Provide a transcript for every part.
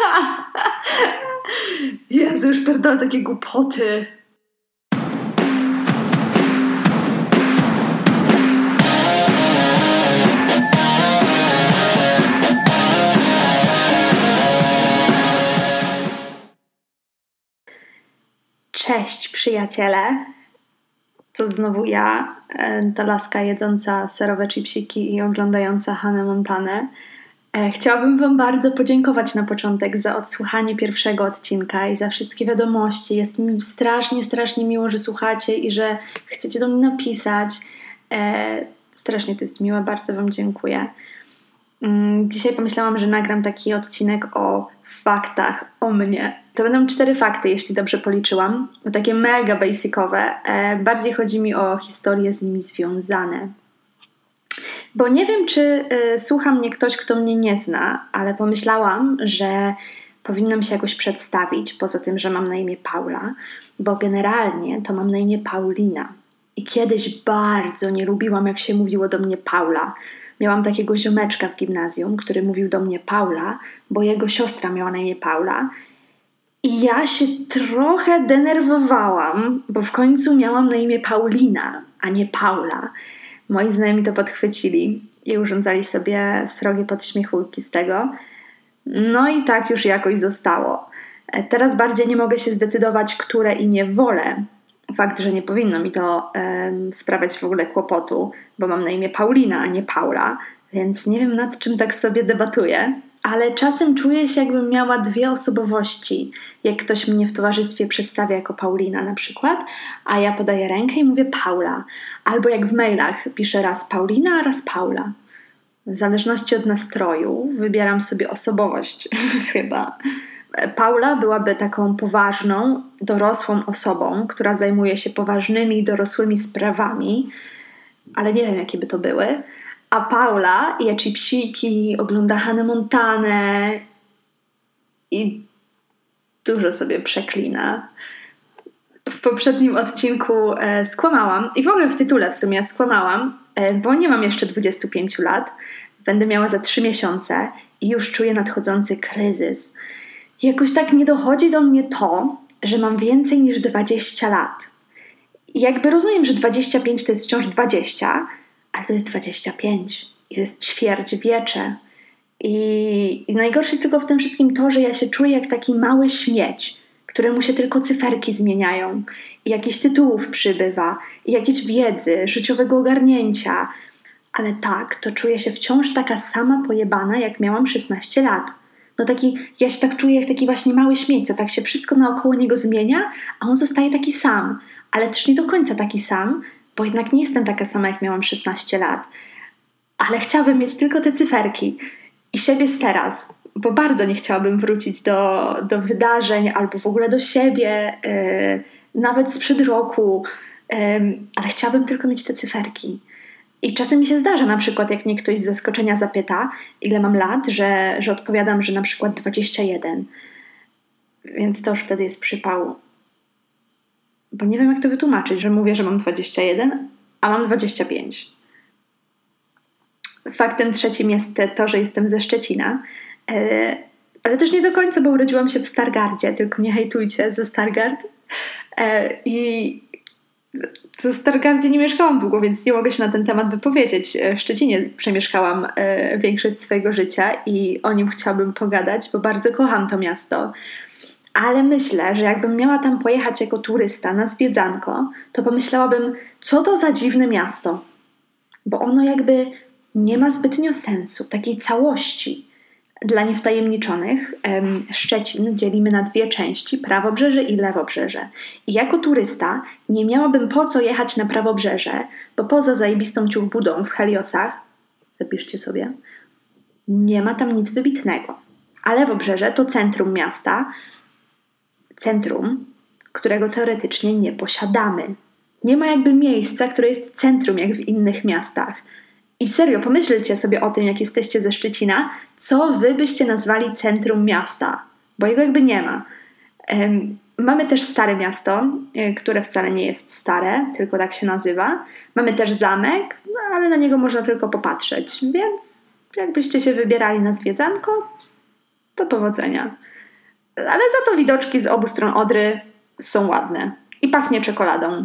Jezu, już pierdolę takie głupoty. Cześć przyjaciele. To znowu ja, e, ta laska jedząca serowe chipsiki i oglądająca Hannę Montanę. E, chciałabym Wam bardzo podziękować na początek za odsłuchanie pierwszego odcinka i za wszystkie wiadomości. Jest mi strasznie, strasznie miło, że słuchacie i że chcecie do mnie napisać. E, strasznie to jest miłe, bardzo Wam dziękuję. Mm, dzisiaj pomyślałam, że nagram taki odcinek o faktach o mnie. To będą cztery fakty, jeśli dobrze policzyłam. Takie mega basicowe. E, bardziej chodzi mi o historie z nimi związane. Bo nie wiem, czy y, słucha mnie ktoś, kto mnie nie zna, ale pomyślałam, że powinnam się jakoś przedstawić, poza tym, że mam na imię Paula, bo generalnie to mam na imię Paulina. I kiedyś bardzo nie lubiłam, jak się mówiło do mnie Paula. Miałam takiego ziomeczka w gimnazjum, który mówił do mnie Paula, bo jego siostra miała na imię Paula. I ja się trochę denerwowałam, bo w końcu miałam na imię Paulina, a nie Paula. Moi znajomi to podchwycili i urządzali sobie srogie podśmiechujki z tego. No i tak już jakoś zostało. E, teraz bardziej nie mogę się zdecydować, które imię wolę. Fakt, że nie powinno mi to um, sprawiać w ogóle kłopotu, bo mam na imię Paulina, a nie Paula, więc nie wiem nad czym tak sobie debatuję ale czasem czuję się, jakbym miała dwie osobowości. Jak ktoś mnie w towarzystwie przedstawia jako Paulina na przykład, a ja podaję rękę i mówię Paula. Albo jak w mailach piszę raz Paulina, a raz Paula. W zależności od nastroju wybieram sobie osobowość, chyba. Paula byłaby taką poważną, dorosłą osobą, która zajmuje się poważnymi, dorosłymi sprawami, ale nie wiem, jakie by to były. A Paula je chipsiki, ogląda Hannę Montanę i dużo sobie przeklina. W poprzednim odcinku e, skłamałam i w ogóle w tytule w sumie skłamałam, e, bo nie mam jeszcze 25 lat. Będę miała za 3 miesiące i już czuję nadchodzący kryzys. Jakoś tak nie dochodzi do mnie to, że mam więcej niż 20 lat. Jakby rozumiem, że 25 to jest wciąż 20, ale to jest 25 i to jest ćwierć wiecze. I, I najgorsze jest tylko w tym wszystkim to, że ja się czuję jak taki mały śmieć, któremu się tylko cyferki zmieniają, i jakichś tytułów przybywa, i jakiejś wiedzy, życiowego ogarnięcia. Ale tak, to czuję się wciąż taka sama pojebana, jak miałam 16 lat. No taki, ja się tak czuję jak taki właśnie mały śmieć, co tak się wszystko naokoło niego zmienia, a on zostaje taki sam. Ale też nie do końca taki sam, bo jednak nie jestem taka sama, jak miałam 16 lat. Ale chciałabym mieć tylko te cyferki i siebie z teraz, bo bardzo nie chciałabym wrócić do, do wydarzeń albo w ogóle do siebie, yy, nawet sprzed roku, yy, ale chciałabym tylko mieć te cyferki. I czasem mi się zdarza, na przykład, jak mnie ktoś z zaskoczenia zapyta, ile mam lat, że, że odpowiadam, że na przykład 21. Więc to już wtedy jest przypał bo nie wiem, jak to wytłumaczyć, że mówię, że mam 21, a mam 25. Faktem trzecim jest to, że jestem ze Szczecina, e, ale też nie do końca, bo urodziłam się w Stargardzie, tylko nie hejtujcie ze Stargard. E, I w Stargardzie nie mieszkałam długo, więc nie mogę się na ten temat wypowiedzieć. W Szczecinie przemieszkałam e, większość swojego życia i o nim chciałabym pogadać, bo bardzo kocham to miasto ale myślę, że jakbym miała tam pojechać jako turysta na zwiedzanko, to pomyślałabym, co to za dziwne miasto. Bo ono jakby nie ma zbytnio sensu, takiej całości. Dla niewtajemniczonych Szczecin dzielimy na dwie części, prawobrzeże i lewobrzeże. I jako turysta nie miałabym po co jechać na prawobrzeże, bo poza zajebistą ciuchbudą w Heliosach, zapiszcie sobie, nie ma tam nic wybitnego. A lewobrzeże to centrum miasta, centrum, którego teoretycznie nie posiadamy. Nie ma jakby miejsca, które jest centrum, jak w innych miastach. I serio, pomyślcie sobie o tym, jak jesteście ze Szczecina, co wy byście nazwali centrum miasta, bo jego jakby nie ma. Um, mamy też stare miasto, y, które wcale nie jest stare, tylko tak się nazywa. Mamy też zamek, no, ale na niego można tylko popatrzeć, więc jakbyście się wybierali na zwiedzanko, to powodzenia. Ale za to widoczki z obu stron Odry są ładne i pachnie czekoladą.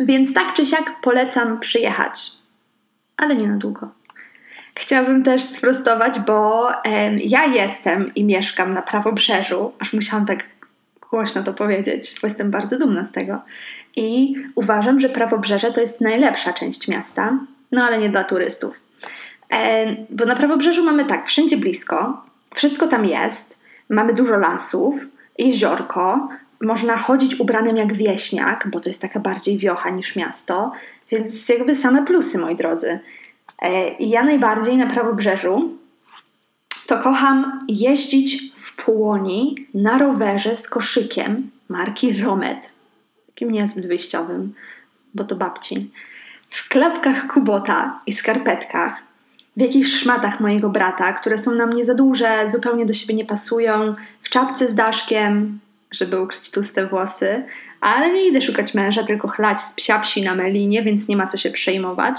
Więc tak czy siak polecam przyjechać, ale nie na długo. Chciałabym też sprostować, bo em, ja jestem i mieszkam na prawobrzeżu, aż musiałam tak głośno to powiedzieć, bo jestem bardzo dumna z tego. I uważam, że prawobrzeże to jest najlepsza część miasta, no ale nie dla turystów. E, bo na prawobrzeżu mamy tak, wszędzie blisko, wszystko tam jest, mamy dużo lasów, jeziorko, można chodzić ubranym jak wieśniak, bo to jest taka bardziej wiocha niż miasto, więc jakby same plusy, moi drodzy. E, I ja najbardziej na prawobrzeżu to kocham jeździć w płoni na rowerze z koszykiem marki Romet, takim niezbyt wyjściowym, bo to babci, w klapkach Kubota i skarpetkach, w jakichś szmatach mojego brata, które są na mnie za duże, zupełnie do siebie nie pasują, w czapce z daszkiem, żeby ukryć tłuste włosy, ale nie idę szukać męża, tylko chlać z psiapsi na melinie, więc nie ma co się przejmować.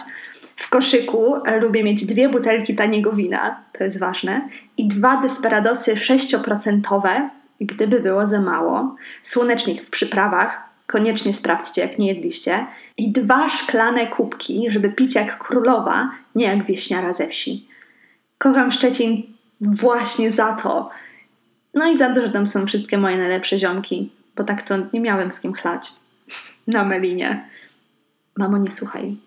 W koszyku lubię mieć dwie butelki taniego wina, to jest ważne, i dwa desperadosy 6%, gdyby było za mało. Słonecznik w przyprawach, koniecznie sprawdźcie, jak nie jedliście. I dwa szklane kubki, żeby pić jak królowa, nie jak wieśniara ze wsi. Kocham Szczecin właśnie za to. No i za to, że tam są wszystkie moje najlepsze ziomki, bo tak to nie miałem z kim chlać. Na melinie. Mamo, nie słuchaj.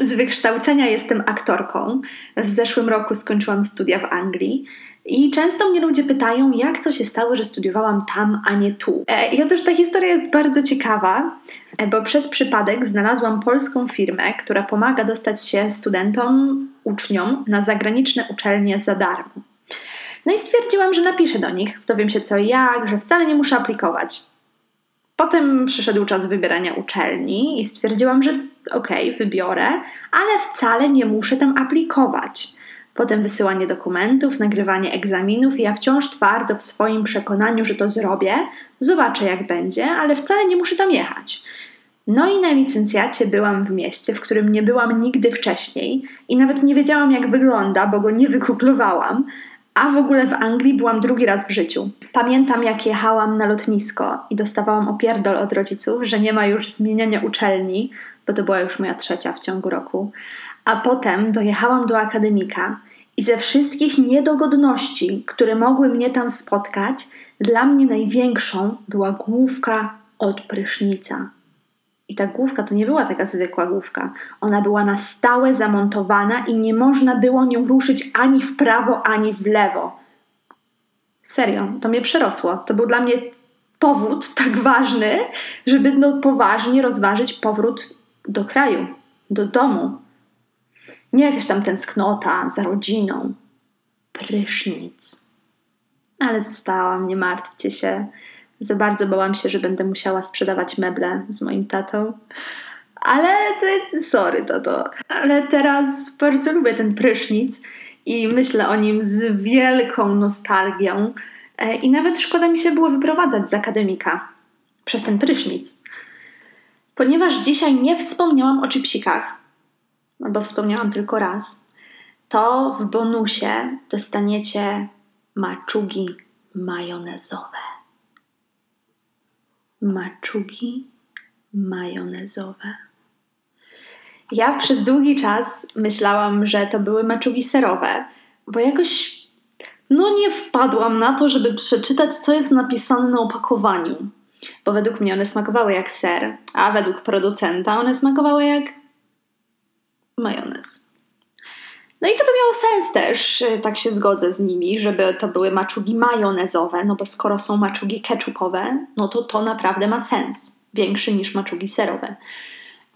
Z wykształcenia jestem aktorką. W zeszłym roku skończyłam studia w Anglii. I często mnie ludzie pytają, jak to się stało, że studiowałam tam, a nie tu. E, I otóż ta historia jest bardzo ciekawa, e, bo przez przypadek znalazłam polską firmę, która pomaga dostać się studentom, uczniom na zagraniczne uczelnie za darmo. No i stwierdziłam, że napiszę do nich, dowiem się co i jak, że wcale nie muszę aplikować. Potem przyszedł czas wybierania uczelni i stwierdziłam, że okej, okay, wybiorę, ale wcale nie muszę tam aplikować. Potem wysyłanie dokumentów, nagrywanie egzaminów i ja wciąż twardo w swoim przekonaniu, że to zrobię, zobaczę jak będzie, ale wcale nie muszę tam jechać. No i na licencjacie byłam w mieście, w którym nie byłam nigdy wcześniej i nawet nie wiedziałam jak wygląda, bo go nie wygooglowałam, a w ogóle w Anglii byłam drugi raz w życiu. Pamiętam, jak jechałam na lotnisko i dostawałam opierdol od rodziców, że nie ma już zmieniania uczelni, bo to była już moja trzecia w ciągu roku. A potem dojechałam do akademika i ze wszystkich niedogodności, które mogły mnie tam spotkać, dla mnie największą była główka od prysznica. I ta główka to nie była taka zwykła główka. Ona była na stałe zamontowana i nie można było nią ruszyć ani w prawo, ani w lewo. Serio, to mnie przerosło. To był dla mnie powód tak ważny, żeby no, poważnie rozważyć powrót do kraju, do domu. Nie jakaś tam tęsknota za rodziną. Prysznic. Ale zostałam, nie martwcie się. Za bardzo bałam się, że będę musiała sprzedawać meble z moim tatą. Ale sorry, tato. Ale teraz bardzo lubię ten prysznic i myślę o nim z wielką nostalgią. E, I nawet szkoda mi się było wyprowadzać z akademika przez ten prysznic. Ponieważ dzisiaj nie wspomniałam o chipsikach, bo wspomniałam tylko raz, to w bonusie dostaniecie maczugi majonezowe maczugi majonezowe. Ja przez długi czas myślałam, że to były maczugi serowe, bo jakoś no nie wpadłam na to, żeby przeczytać, co jest napisane na opakowaniu. Bo według mnie one smakowały jak ser, a według producenta one smakowały jak majonez. No i to by miało sens też, y, tak się zgodzę z nimi, żeby to były maczugi majonezowe, no bo skoro są maczugi ketchupowe, no to to naprawdę ma sens, większy niż maczugi serowe.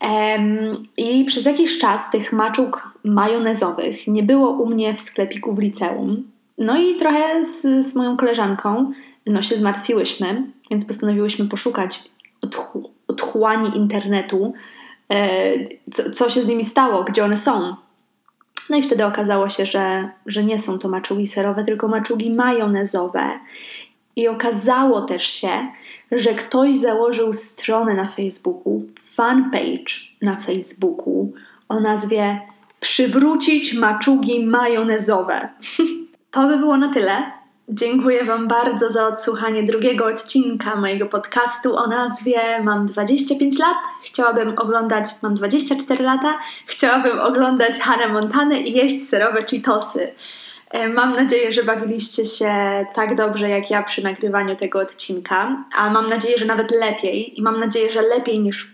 Um, I przez jakiś czas tych maczug majonezowych nie było u mnie w sklepiku w liceum. No i trochę z, z moją koleżanką no, się zmartwiłyśmy, więc postanowiłyśmy poszukać odchłani internetu, co, co się z nimi stało, gdzie one są. No i wtedy okazało się, że, że nie są to maczugi serowe, tylko maczugi majonezowe. I okazało też się, że ktoś założył stronę na Facebooku, fanpage na Facebooku o nazwie Przywrócić maczugi majonezowe. to by było na tyle. Dziękuję Wam bardzo za odsłuchanie drugiego odcinka mojego podcastu o nazwie Mam 25 lat, chciałabym oglądać, mam 24 lata, chciałabym oglądać Hannah Montanę i jeść serowe Cheetosy. E, mam nadzieję, że bawiliście się tak dobrze jak ja przy nagrywaniu tego odcinka, a mam nadzieję, że nawet lepiej. I mam nadzieję, że lepiej niż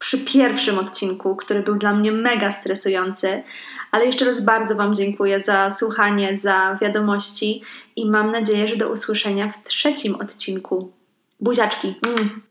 przy pierwszym odcinku, który był dla mnie mega stresujący. Ale jeszcze raz bardzo Wam dziękuję za słuchanie, za wiadomości i mam nadzieję, że do usłyszenia w trzecim odcinku. Buziaczki! Mm.